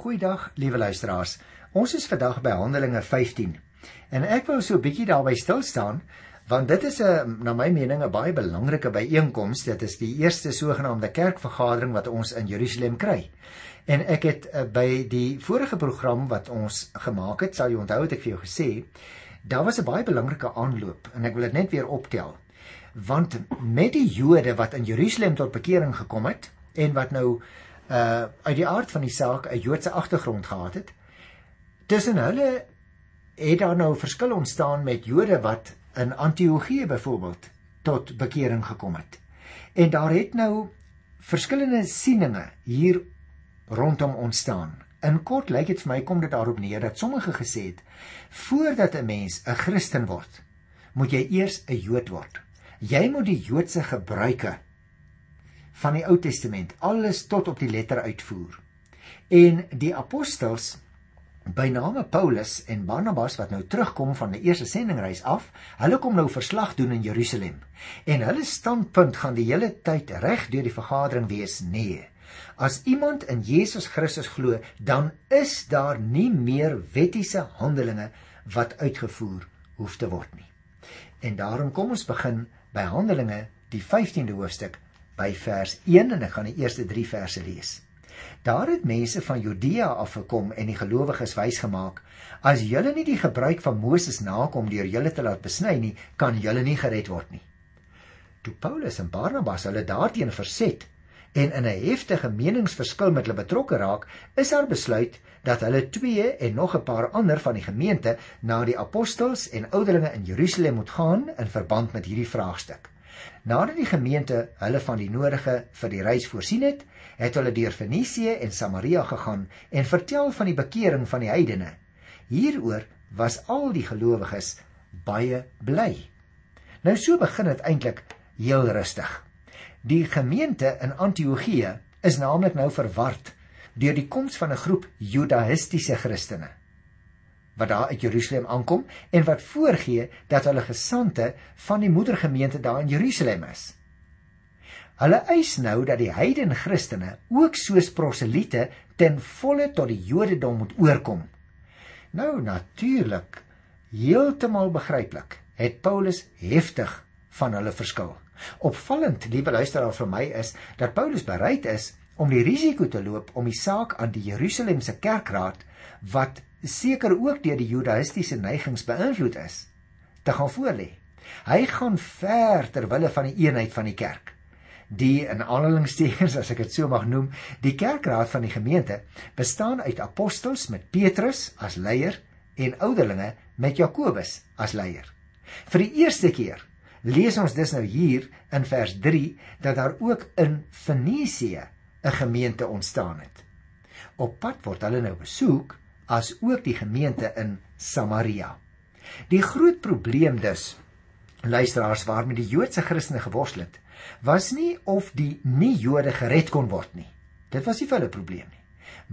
Goeiedag, liewe luisteraars. Ons is vandag by Handelinge 15. En ek wil so 'n bietjie daarby stil staan want dit is 'n na my mening 'n baie belangrike byeenkoms. Dit is die eerste sogenaamde kerkvergadering wat ons in Jerusalem kry. En ek het uh, by die vorige program wat ons gemaak het, sal jy onthou het ek vir jou gesê, daar was 'n baie belangrike aanloop en ek wil dit net weer optel. Want met die Jode wat in Jerusalem tot bekering gekom het en wat nou uh uit die aard van die saak 'n Joodse agtergrond gehad het. Tussen hulle het daar nou verskil ontstaan met Jode wat in Antiochië byvoorbeeld tot bekering gekom het. En daar het nou verskillende sieninge hier rondom ontstaan. In kort lyk dit vir my kom dit daarop neer dat sommige gesê het voordat 'n mens 'n Christen word, moet jy eers 'n Jood word. Jy moet die Joodse gebruike van die Ou Testament alles tot op die letter uitvoer. En die apostels by name Paulus en Barnabas wat nou terugkom van die eerste sendingreis af, hulle kom nou verslag doen in Jerusalem. En hulle standpunt gaan die hele tyd reg deur die vergadering wees: nee. As iemand in Jesus Christus glo, dan is daar nie meer wettiese handelinge wat uitgevoer hoef te word nie. En daarom kom ons begin by Handelinge, die 15de hoofstuk by vers 1 en ek gaan die eerste 3 verse lees. Daar het mense van Judea afgekom en die gelowiges wys gemaak: As julle nie die gebruik van Moses nakom deur julle te laat besny nie, kan julle nie gered word nie. Toe Paulus en Barnabas hulle daarteen verset en in 'n heftige meningsverskil met hulle betrokke raak, is daar besluit dat hulle twee en nog 'n paar ander van die gemeente na die apostels en ouderlinge in Jerusalem moet gaan in verband met hierdie vraagstuk. Nadat die gemeente hulle van die nodige vir die reis voorsien het, het hulle deur Fenisië en Samaria gegaan en vertel van die bekering van die heidene. Hieroor was al die gelowiges baie bly. Nou so begin dit eintlik heel rustig. Die gemeente in Antiochië is naamlik nou verward deur die koms van 'n groep Judaïstiese Christene wat daar uit Jerusalem aankom en wat voorgee dat hulle gesante van die moedergemeente daar in Jerusalem is. Hulle eis nou dat die heidene Christene ook soos proseliete ten volle tot die Jodendom moet oorkom. Nou natuurlik, heeltemal begryplik, het Paulus heftig van hulle verskil. Opvallend, liewe luisteraar vir my is dat Paulus bereid is om die risiko te loop om die saak aan die Jerusalemse kerkraad wat seker ook deur die judaïstiese neigings beïnvloed is, te gaan voorlê. Hy gaan ver ter wille van die eenheid van die kerk. Die in aanhalingstekens as ek dit so mag noem, die kerkraad van die gemeente bestaan uit apostels met Petrus as leier en ouderlinge met Jakobus as leier. Vir die eerste keer lees ons dus nou hier in vers 3 dat daar ook in Fenisië 'n gemeente ontstaan het. Op pad word hulle nou besoek as ook die gemeente in Samaria. Die groot probleem dus luisteraars waarmee die Joodse Christene geworstel het, was nie of die nie-Jode gered kon word nie. Dit was nie hulle probleem nie.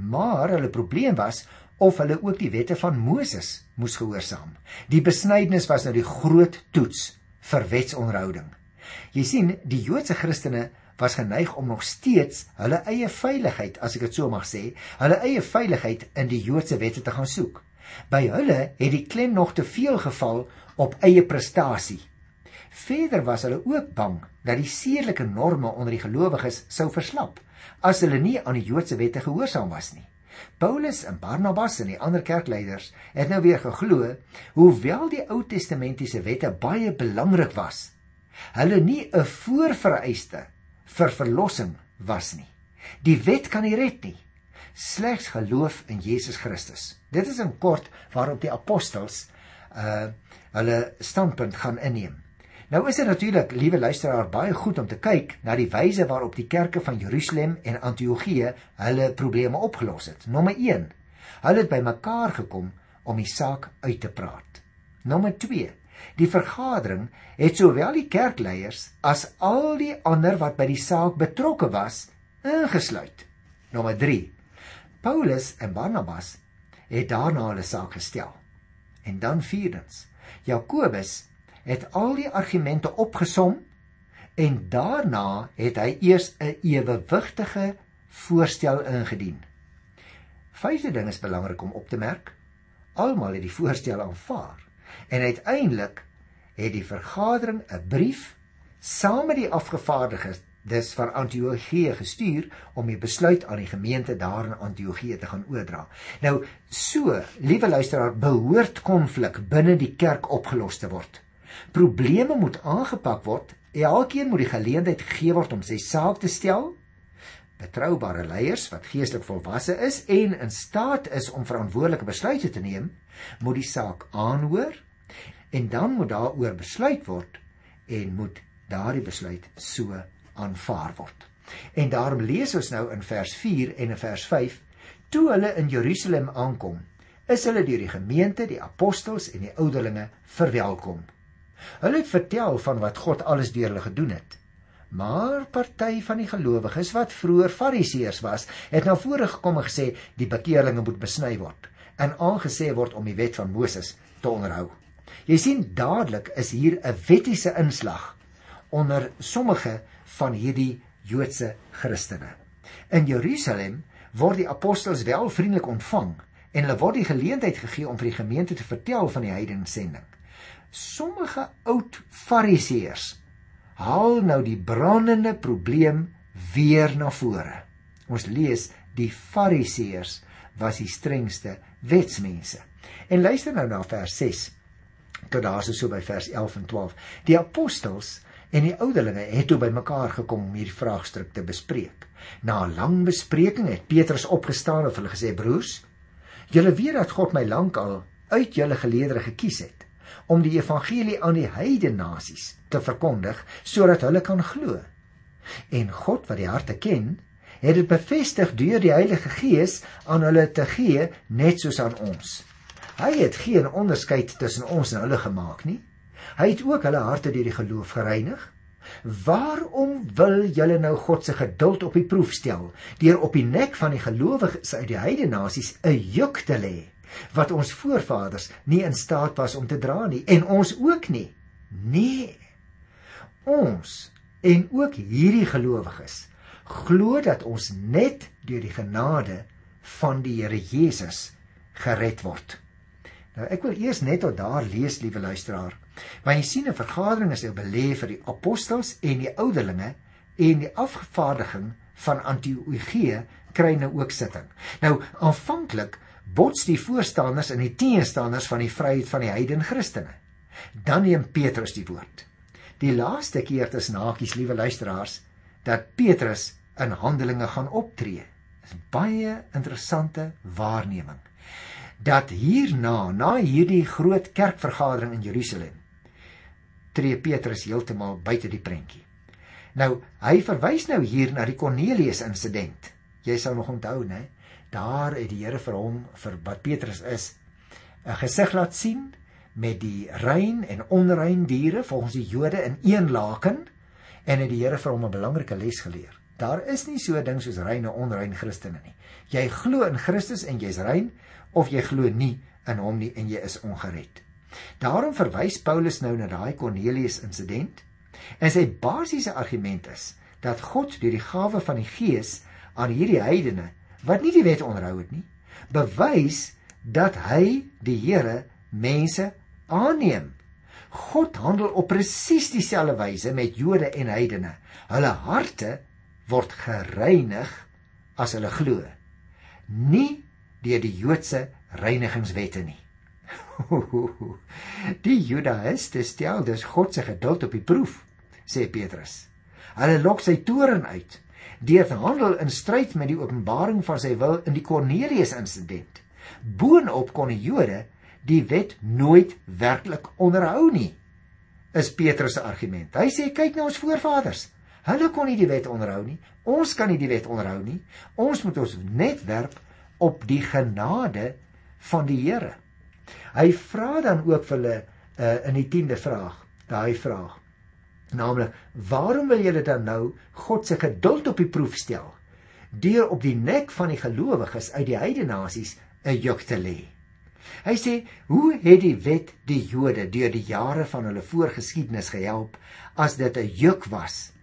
Maar hulle probleem was of hulle ook die wette van Moses moes gehoorsaam. Die besnydenis was nou die groot toets vir wetsonhouding. Jy sien, die Joodse Christene was geneig om nog steeds hulle eie veiligheid, as ek dit so mag sê, hulle eie veiligheid in die Joodse wette te gaan soek. By hulle het die klem nog te veel geval op eie prestasie. Verder was hulle ook bang dat die sedelike norme onder die gelowiges sou verslap as hulle nie aan die Joodse wette gehoorsaam was nie. Paulus en Barnabas en die ander kerkleiders het nou weer geglo, hoewel die Ou Testamentiese wette baie belangrik was, hulle nie 'n voorvereiste vir verlossing was nie. Die wet kan nie red nie. Slegs geloof in Jesus Christus. Dit is in kort waarop die apostels uh hulle standpunt gaan inneem. Nou is dit natuurlik, liewe luisteraar, baie goed om te kyk na die wyse waarop die kerke van Jerusalem en Antiochië hulle probleme opgelos het. Nommer 1. Hulle het bymekaar gekom om die saak uit te praat. Nommer Die vergadering het sowel die kerkleiers as al die ander wat by die saak betrokke was, ingesluit. Nommer 3. Paulus en Barnabas het daarna hulle saak gestel. En dan vierdens, Jakobus het al die argumente opgesom en daarna het hy eers 'n ewewigtige voorstel ingedien. Vyfde ding is belangrik om op te merk. Almal het die voorstel aanvaar en uiteindelik het die vergadering 'n brief saam met die afgevaardigdes dis van Antiochië gestuur om die besluit aan die gemeente daar in Antiochië te gaan oordra. Nou so, liewe luisteraar, behoort konflik binne die kerk opgelos te word. Probleme moet aangepak word. Elkeen moet die geleentheid gegee word om sy saak te stel. Betroubare leiers wat geestelik volwasse is en in staat is om verantwoordelike besluite te neem, moet die saak aanhoor en dan moet daaroor besluit word en moet daardie besluit so aanvaar word. En daarom lees ons nou in vers 4 en in vers 5: Toe hulle in Jerusalem aankom, is hulle deur die gemeente, die apostels en die ouderlinge verwelkom. Hulle het vertel van wat God alles deur hulle gedoen het. Maar party van die gelowiges wat vroeër fariseërs was, het na vore gekom en gesê die bekeerlinge moet besny word en aangesê word om die wet van Moses te onderhou. Jy sien dadelik is hier 'n wettiese inslag onder sommige van hierdie Joodse Christene. In Jerusalem word die apostels wel vriendelik ontvang en hulle word die geleentheid gegee om vir die gemeente te vertel van die heidensending. Sommige oud fariseërs haal nou die brandende probleem weer na vore. Ons lees die fariseërs was die strengste wetsmense. En luister nou na vers 6 tot daar so by vers 11 en 12. Die apostels en die ouderlinge het toe bymekaar gekom om hierdie vraagstuk te bespreek. Na 'n lang bespreking het Petrus opgestaan en hulle gesê: "Broers, julle weet dat God my lankal uit julle geleedere gekies het om die evangelie aan die heidene nasies te verkondig sodat hulle kan glo. En God wat die harte ken, het dit bevestig deur die Heilige Gees aan hulle te gee net soos aan ons. Hy het geen onderskeid tussen ons en hulle gemaak nie. Hy het ook hulle harte deur die geloof gereinig. Waarom wil julle nou God se geduld op die proef stel deur op die nek van die gelowiges uit die heidene nasies 'n juk te lê wat ons voorvaders nie in staat was om te dra nie en ons ook nie. Nee. Ons en ook hierdie gelowiges glo dat ons net deur die genade van die Here Jesus gered word. Nou ek wil eers net tot daar lees, liewe luisteraar. Want jy sien 'n vergadering is 'n belê vir die apostels en die ouderlinge en die afgevaardiging van Antiochië kry nou ook sitting. Nou aanvanklik bots die voorstanders en die teenstanders van die vryheid van die heidene Christene. Dan neem Petrus die woord. Die laaste keer tussen hakies, liewe luisteraars, dat Petrus in Handelinge gaan optree. Dis 'n baie interessante waarneming. Dat hierna, na hierdie groot kerkvergadering in Jerusalem, tree Petrus heeltemal buite die prentjie. Nou, hy verwys nou hier na die Kornelius insident. Jy sal nog onthou, né? Daar het die Here vir hom vir wat Petrus is 'n gesig laat sien met die rein en onrein diere volgens die Jode in een laken en het die Here vir hom 'n belangrike les geleer. Daar is nie so 'n ding soos rein en onrein Christene nie. Jy glo in Christus en jy's rein of jy glo nie in hom nie en jy is ongered. Daarom verwys Paulus nou na daai Cornelius insident en sy basiese argument is dat God deur die gawe van die Gees aan hierdie heidene wat nie die wet onderhou het nie, bewys dat hy die Here mense aanneem. God handel op presies dieselfde wyse met Jode en heidene. Hulle harte word gereinig as hulle glo. Nie deur die Joodse reinigingswette nie. Die Judaïste stel dus God se geduld op die proef, sê Petrus. Hulle lok sy toorn uit deur te handel in stryd met die openbaring van sy wil in die Kornelius insident. Boonop kon die Jode die wet nooit werklik onderhou nie. Is Petrus se argument. Hy sê kyk na ons voorvaders. Hulle kon nie die wet onderhou nie. Ons kan nie die wet onderhou nie. Ons moet ons net werp op die genade van die Here. Hy vra dan ook vir hulle uh, in die 10de vraag, daai vraag. Naamlik, waarom wil julle dan nou God se geduld op die proef stel deur op die nek van die gelowiges uit die heidene nasies 'n juk te lê? Hy sê, hoe het die wet die Jode deur die jare van hulle voorgeskiedenis gehelp as dit 'n juk was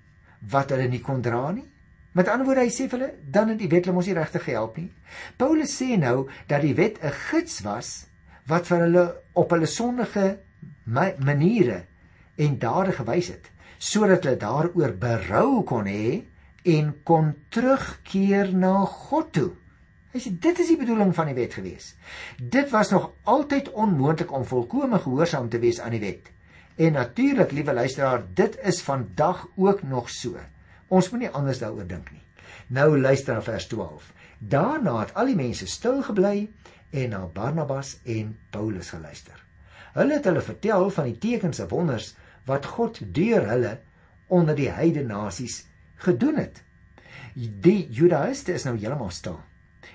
wat hulle nie kon dra nie? Met ander woorde, hy sê vir hulle, dan het die wet hulle mos nie regtig gehelp nie. Paulus sê nou dat die wet 'n gids was wat vir hulle op hulle sondige maniere en dade gewys het, sodat hulle daaroor berou kon hê en kon terugkeer na God toe. Hy sê dit is die bedoeling van die wet gewees. Dit was nog altyd onmoontlik om volkome gehoorsaam te wees aan die wet. En natuurlik, liewe luisteraar, dit is vandag ook nog so. Ons moet nie anders daaroor dink nie. Nou luister na vers 12. Daarna het al die mense stil gebly en na Barnabas en Paulus geluister. Hulle het hulle vertel van die tekens en wonders wat God deur hulle onder die heidene nasies gedoen het. Die Judaïste is nou heeltemal stil.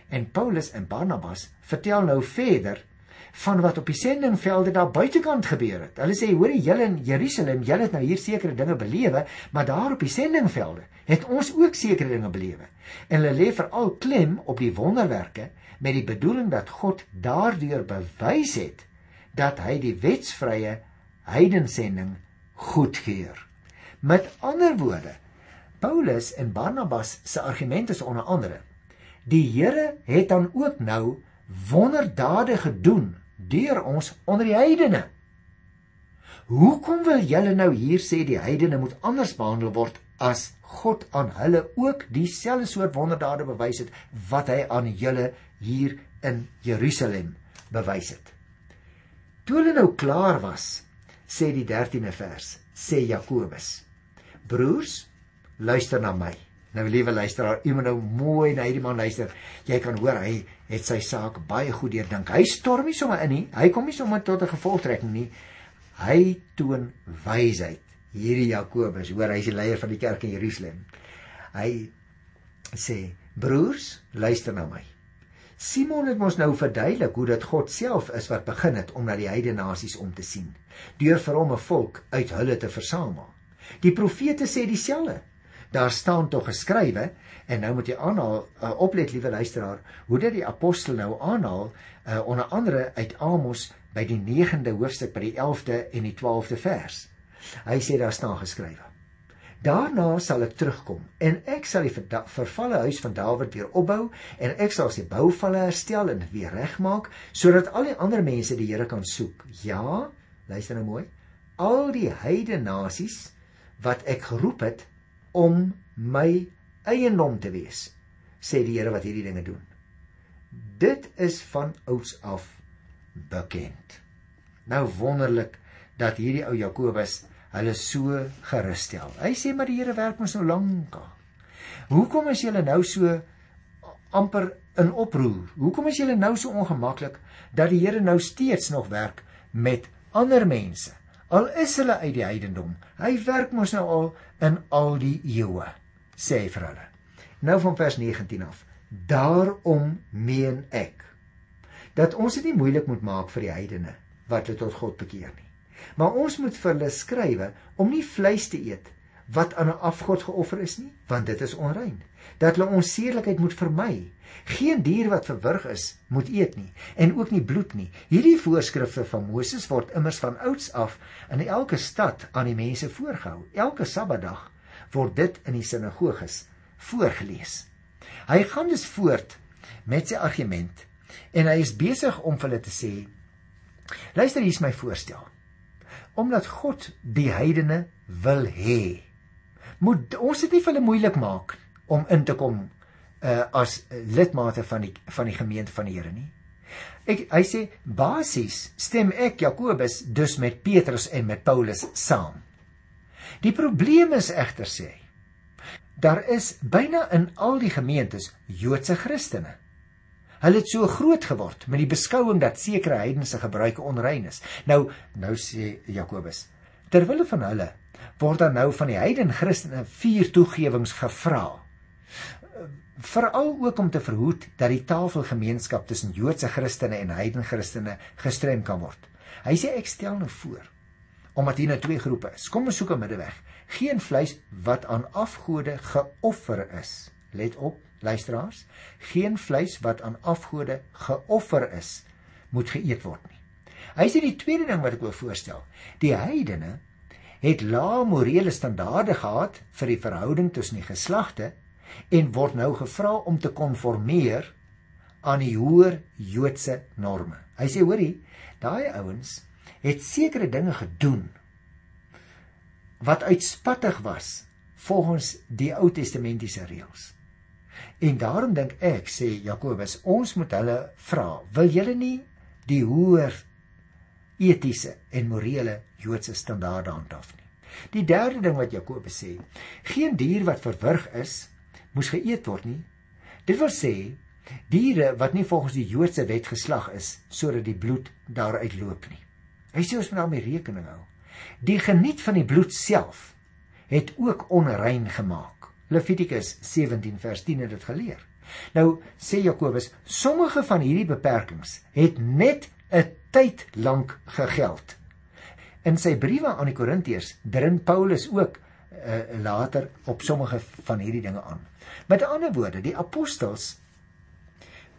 En Paulus en Barnabas vertel nou verder van wat op die sendingvelde daar buitekant gebeur het. Hulle sê hoor julle in Jerusalem, julle het nou hier sekere dinge belewe, maar daar op die sendingvelde het ons ook sekere dinge belewe. En hulle lê veral klem op die wonderwerke met die bedoeling dat God daardeur bewys het dat hy die wetsvrye heidensending goedkeur. Met ander woorde, Paulus en Barnabas se argumente is onder andere Die Here het dan ook nou wonderdade gedoen deur ons onder die heidene. Hoekom wil julle nou hier sê die heidene moet anders behandel word as God aan hulle ook dieselfde soort wonderdade bewys het wat hy aan julle hier in Jerusalem bewys het? Toe hulle nou klaar was, sê die 13de vers, sê Jakobus: Broers, luister na my. Nou liewe luisteraar, u moet nou mooi na hierdie man luister. Jy kan hoor hy het sy saak baie goed deurdink. Hy storm nie sommer in nie. Hy kom nie sommer tot 'n gevolgtrekking nie. Hy toon wysheid. Hierdie Jakobus, hoor hy's die leier van die kerk in Jerusalem. Hy sê: "Broers, luister na my. Simon het ons nou verduidelik hoe dit God self is wat begin het om na die heidene nasies om te sien, deur vir hom 'n volk uit hulle te versamel. Die profete sê dieselfde. Daar staan tog geskrywe en nou moet jy aanhaal uh, oplet liewe luisteraar hoe dit die apostel nou aanhaal uh, onder andere uit Amos by die 9de hoofstuk by die 11de en die 12de vers. Hy sê daar staan geskrywe daarna sal ek terugkom en ek sal die vervalle huis van Dawid weer opbou en ek sal sy bouvalle herstel en weer regmaak sodat al die ander mense die Here kan soek ja luister nou mooi al die heidene nasies wat ek geroep het om my eiendom te wees, sê die Here wat hierdie dinge doen. Dit is van ouds af bekend. Nou wonderlik dat hierdie ou Jakobus hulle so gerus stel. Hy sê maar die Here werk mos nou lank al. Hoekom is julle nou so amper in oproer? Hoekom is julle nou so ongemaklik dat die Here nou steeds nog werk met ander mense? Al is hulle uit die heidendom, hy werk mos nou al in al die eeue, sê hy vir hulle. Nou van vers 19 af. Daarom meen ek dat ons dit nie moeilik moet maak vir die heidene wat hulle tot God bekeer nie. Maar ons moet vir hulle skrywe om nie vleis te eet wat aan 'n afgod geoffer is nie, want dit is onrein. Dat hulle onseerlikheid moet vermy. Geen dier wat verwrig is, moet eet nie en ook nie bloed nie. Hierdie voorskrifte van Moses word immers van ouds af in elke stad aan die mense voorgehou. Elke Sabbatdag word dit in die sinagoges voorgeles. Hy gaan dus voort met sy argument en hy is besig om vir hulle te sê: Luister, hier is my voorstel. Omdat God die heidene wil hê moet ons dit nie vir hulle moeilik maak om in te kom uh as lidmate van die van die gemeente van die Here nie. Ek hy sê basies stem ek Jakobus dus met Petrus en met Paulus saam. Die probleem is egter sê daar is byna in al die gemeentes Joodse Christene. Hulle het so groot geword met die beskouing dat sekere heidense gebruike onrein is. Nou nou sê Jakobus terwyl van hulle word dan nou van die heidene Christene vier toegewings gevra. Veral ook om te verhoed dat die tafelgemeenskap tussen Joodse Christene en heidene Christene gestrem kan word. Hy sê ek stel nou voor omdat hier nou twee groepe is. Kom ons soek 'n middeweg. Geen vleis wat aan afgode geoffer is. Let op, luisteraars, geen vleis wat aan afgode geoffer is moet geëet word nie. Hy sê die tweede ding wat ek wil voorstel, die heidene het lae morele standaarde gehad vir die verhouding tussen die geslagte en word nou gevra om te konformeer aan die hoër Joodse norme. Hy sê hoorie, daai ouens het sekere dinge gedoen wat uitspattig was volgens die Ou Testamentiese reëls. En daarom dink ek sê Jakobus, ons moet hulle vra, wil julle nie die hoër etiese en morele Joodse standaarde handhaaf nie? Die derde ding wat Jakobus sê, geen dier wat verwrig is, moes geëet word nie. Dit wil sê diere wat nie volgens die Joodse wet geslag is sodat die bloed daaruit loop nie. Hy sê ons moet daarmee rekening hou. Die geniet van die bloed self het ook onrein gemaak. Levitikus 17 vers 10 het dit geleer. Nou sê Jakobus, sommige van hierdie beperkings het net 'n tyd lank gegeld. In sy briewe aan die Korintiërs dring Paulus ook uh, later op sommige van hierdie dinge aan. Met ander woorde, die apostels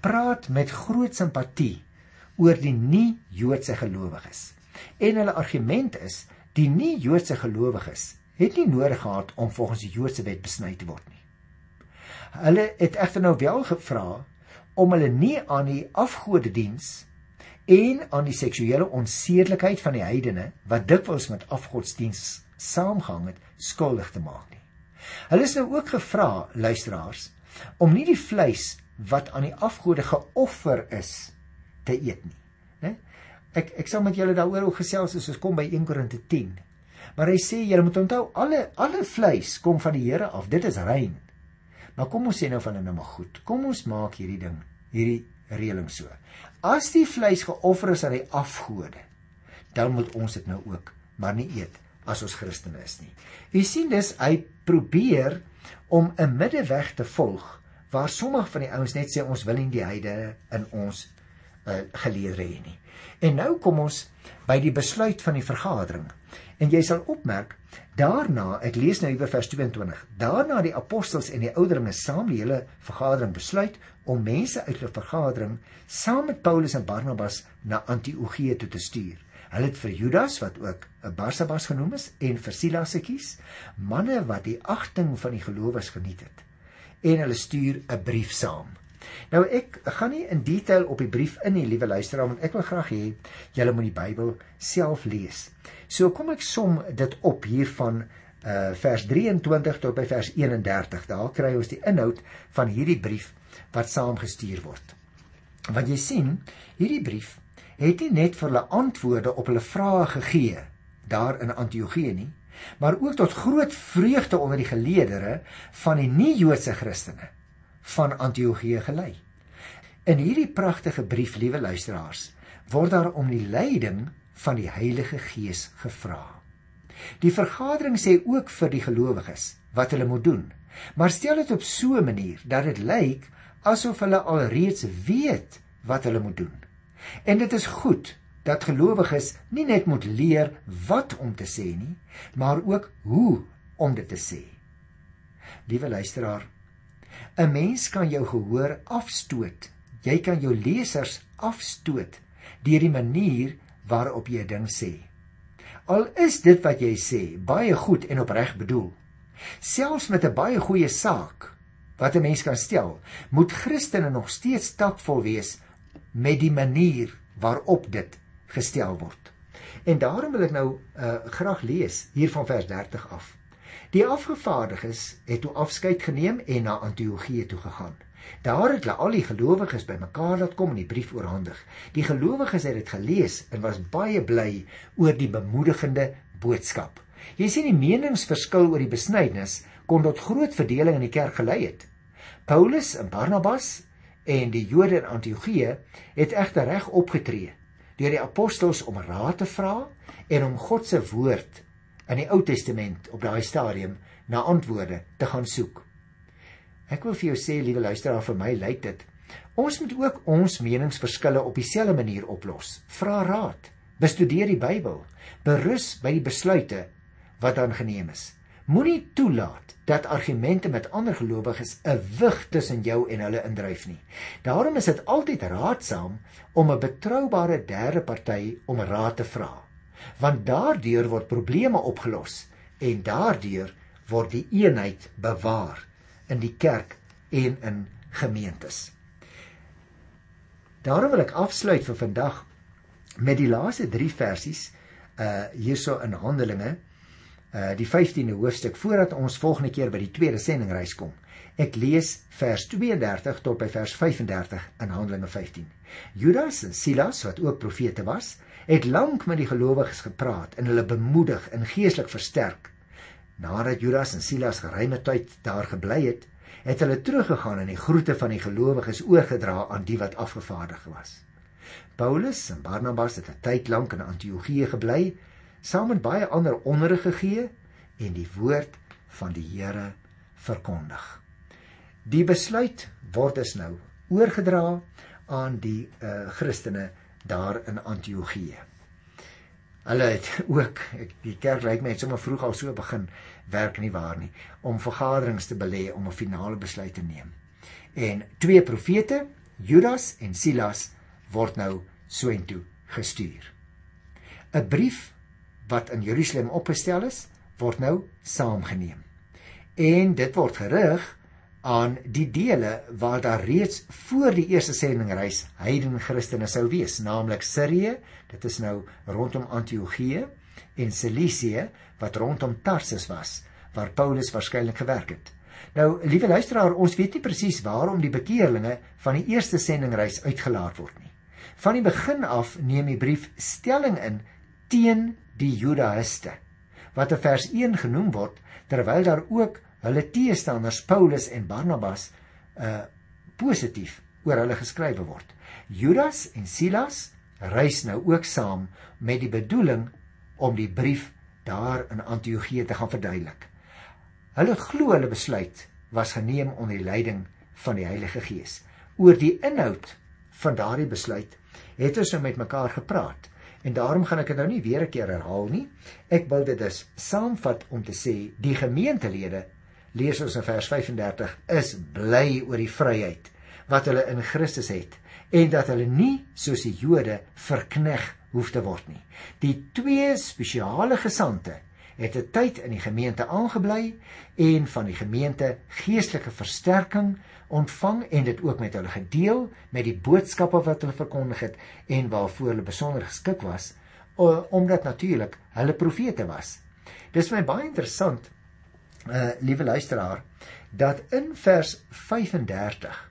praat met groot simpatie oor die nie-Joodse gelowiges. En hulle argument is die nie-Joodse gelowiges het nie nodig gehad om volgens die Joodse wet besny te word nie. Hulle het egter nou wel gevra om hulle nie aan die afgodediens en aan die seksuele onsedelikheid van die heidene wat dikwels met afgodsdiens saamgehang het skuldig te maak nie. Hulle is nou ook gevra luisteraars om nie die vleis wat aan die afgode geoffer is te eet nie, né? Ek ek sal met julle daaroor ook gesels as ons kom by 1 Korinte 10. Maar hy sê julle moet onthou alle alle vleis kom van die Here af. Dit is rein. Maar kom ons sê nou van nou maar goed. Kom ons maak hierdie ding, hierdie reëling so. As die vleis geoffer is aan die afgode, dan moet ons dit nou ook maar nie eet as ons Christene is nie. U sien dis hy probeer om 'n middeweg te volg waar sommige van die ouens net sê ons wil nie die heide in ons uh, geleer hê nie. En nou kom ons by die besluit van die vergadering. En jy sal opmerk, daarna, ek lees nou hier vers 22. Daarna die apostels en die ouderlinge saam die hele vergadering besluit om mense uit die vergadering saam met Paulus en Barnabas na Antiochië toe te stuur. Hulle het vir Judas wat ook 'n Barsabas genoem is en vir Silas gekies, manne wat die agting van die gelowiges geniet het. En hulle stuur 'n brief saam. Nou ek gaan nie in detail op die brief in nie, liewe luisteraar, want ek wil graag hê julle moet die Bybel self lees. So kom ek som dit op hier van uh vers 23 tot by vers 31. Daar kry ons die inhoud van hierdie brief wat saamgestuur word. Want jy sien, hierdie brief het nie net vir hulle antwoorde op hulle vrae gegee daar in Antiochië nie, maar ook tot groot vreugde onder die geleerdere van die nie-Joodse Christene van Antiochië gelei. In hierdie pragtige brief, liewe luisteraars, word daar om die leiding van die Heilige Gees gevra. Die vergadering sê ook vir die gelowiges wat hulle moet doen, maar stel dit op so 'n manier dat dit lyk asof hulle alreeds weet wat hulle moet doen. En dit is goed dat gelowiges nie net moet leer wat om te sê nie, maar ook hoe om dit te sê. Liewe luisteraar, 'n Mens kan jou gehoor afstoot. Jy kan jou lesers afstoot deur die manier waarop jy 'n ding sê. Al is dit wat jy sê baie goed en opreg bedoel. Selfs met 'n baie goeie saak wat 'n mens kan stel, moet Christene nog steeds takvol wees met die manier waarop dit gestel word. En daarom wil ek nou uh, graag lees hier van vers 30 af. Die afgevaardiges het toe afskeid geneem en na Antiochië toe gegaan. Daar het hulle al die gelowiges bymekaar laat kom en die brief oorhandig. Die gelowiges het dit gelees en was baie bly oor die bemoedigende boodskap. Jy sien die meningsverskil oor die besnydenis kon tot groot verdeling in die kerk gelei het. Paulus en Barnabas en die Jode in Antiochië het egter reg opgetree deur die apostels om raad te vra en om God se woord in die Ou Testament op daai stadium na antwoorde te gaan soek. Ek wil vir jou sê, liewe luisteraar, vir my lyk dit ons moet ook ons meningsverskille op dieselfde manier oplos. Vra raad, bestudeer die Bybel, berus by die besluite wat dan geneem is. Moenie toelaat dat argumente met ander gelowiges 'n wig tussen jou en hulle indryf nie. Daarom is dit altyd raadsaam om 'n betroubare derde party om raad te vra want daardeur word probleme opgelos en daardeur word die eenheid bewaar in die kerk en in gemeentes. Daarom wil ek afsluit vir vandag met die laaste 3 versies uh hierso in Handelinge uh die 15de hoofstuk voordat ons volgende keer by die tweede sendingreis kom. Ek lees vers 32 tot by vers 35 in Handelinge 15. Judas en Silas wat ook profete was, het lank met die gelowiges gepraat en hulle bemoedig en geestelik versterk. Nadat Judas en Silas geruime tyd daar gebly het, het hulle teruggegaan en die groete van die gelowiges oorgedra aan die wat afgevaardig was. Paulus en Barnabas het 'n tyd lank in Antiochië gebly, saam met baie ander onderrig gegee en die woord van die Here verkondig. Die besluit word dus nou oorgedra aan die uh, Christene daar in Antiochië. Hulle het ook die kerk lyk my het sommer vroeg al so begin werk nie waar nie om vergaderings te belê om 'n finale besluit te neem. En twee profete, Judas en Silas, word nou soontoe gestuur. 'n Brief wat in Jerusalem opgestel is, word nou saamgeneem. En dit word gerig aan die dele waar daar reeds voor die eerste sendingreis heidene Christene sou wees, naamlik Sirië, dit is nou rondom Antiochië en Cilicië wat rondom Tarsus was waar Paulus waarskynlik gewerk het. Nou, liewe luisteraar, ons weet nie presies waarom die bekeerlinge van die eerste sendingreis uitgelaat word nie. Van die begin af neem die brief stelling in teen die Judaïste wat in vers 1 genoem word terwyl daar ook hulle teestanders Paulus en Barnabas uh positief oor hulle geskrywe word. Judas en Silas reis nou ook saam met die bedoeling om die brief daar in Antiochië te gaan verduidelik. Hulle glo hulle besluit was geneem onder die leiding van die Heilige Gees. Oor die inhoud van daardie besluit het ons nou met mekaar gepraat en daarom gaan ek dit nou nie weer 'n keer herhaal nie. Ek wil dit dus saamvat om te sê die gemeentelede lees ons in vers 35 is bly oor die vryheid wat hulle in Christus het en dat hulle nie soos die Jode verkneg hoef te word nie. Die twee spesiale gesande het 'n tyd in die gemeente aangebly en van die gemeente geestelike versterking ontvang en dit ook met hulle gedeel met die boodskappe wat hulle verkondig het en waarvoor hulle besonder geskik was omdat natuurlik hulle profete was. Dis my baie interessant uh liewe luisteraar dat in vers 35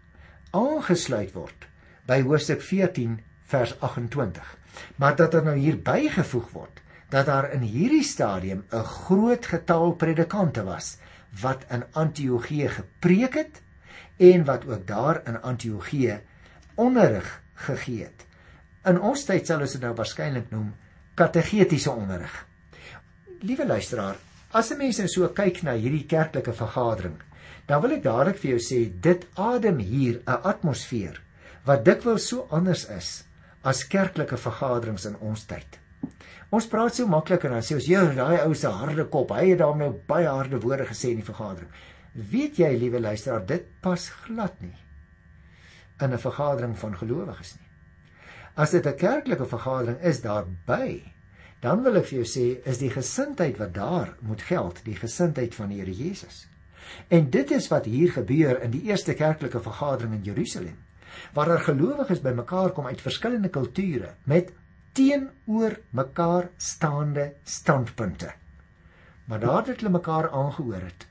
aangesluit word by hoofstuk 14 vers 28. Maar dat er nou hier bygevoeg word dat daar in hierdie stadium 'n groot getal predikante was wat in Antiochië gepreek het en wat ook daar in Antiochië onderrig gegee het. In ons tyd sal ons dit nou waarskynlik noem kategetiese onderrig. Liewe luisteraar, as 'n mens nou so kyk na hierdie kerklike vergadering, dan wil ek dadelik vir jou sê dit adem hier 'n atmosfeer wat dikwels so anders is as kerklike vergaderings in ons tyd. Ons praat so maklik en dan sê ons, "Ja, daai ou se harde kop, hy het daarmee nou baie harde woorde gesê in die vergadering." Weet jy, liewe luisteraar, dit pas glad nie in 'n vergadering van gelowiges nie. As dit 'n kerklike vergadering is daarby, dan wil ek vir jou sê, is die gesindheid wat daar moet geld, die gesindheid van die Here Jesus. En dit is wat hier gebeur in die eerste kerklike vergadering in Jerusalem waar daar gelowiges bymekaar kom uit verskillende kulture met teenoor mekaar staande standpunte. Maar nadat hulle mekaar aangehoor het,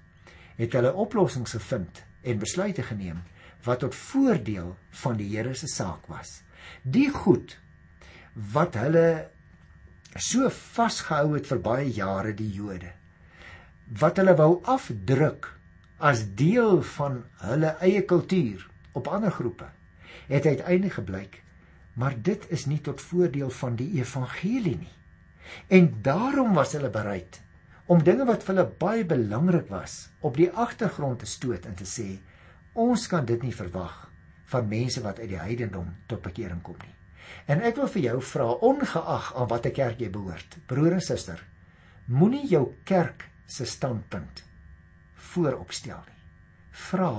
het hulle oplossings gevind en besluite geneem wat tot voordeel van die Here se saak was. Die goed wat hulle so vasgehou het vir baie jare die Jode wat hulle wou afdruk as deel van hulle eie kultuur op ander groepe het uiteindelik gebleik maar dit is nie tot voordeel van die evangelie nie. En daarom was hulle bereid om dinge wat vir hulle baie belangrik was op die agtergrond te stoot en te sê ons kan dit nie verwag van mense wat uit die heidendom tot bekering kom nie. En ek wil vir jou vra ongeag aan watter kerk jy behoort, broer en suster, moenie jou kerk se standpunt vooropstel nie. Vra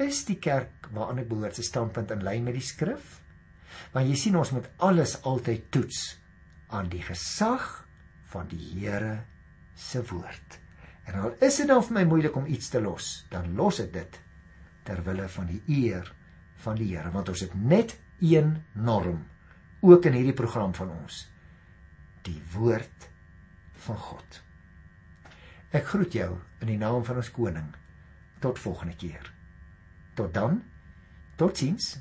is die kerk waaraan ek behoort se standpunt in lyn met die skrif? Want jy sien ons moet alles altyd toets aan die gesag van die Here se woord. En al is dit dan vir my moeilik om iets te los, dan los ek dit ter wille van die eer van die Here, want ons het net een norm ook in hierdie program van ons. Die woord van God. Ek groet jou in die naam van ons koning. Tot volgende keer. Tot dan. Totsiens.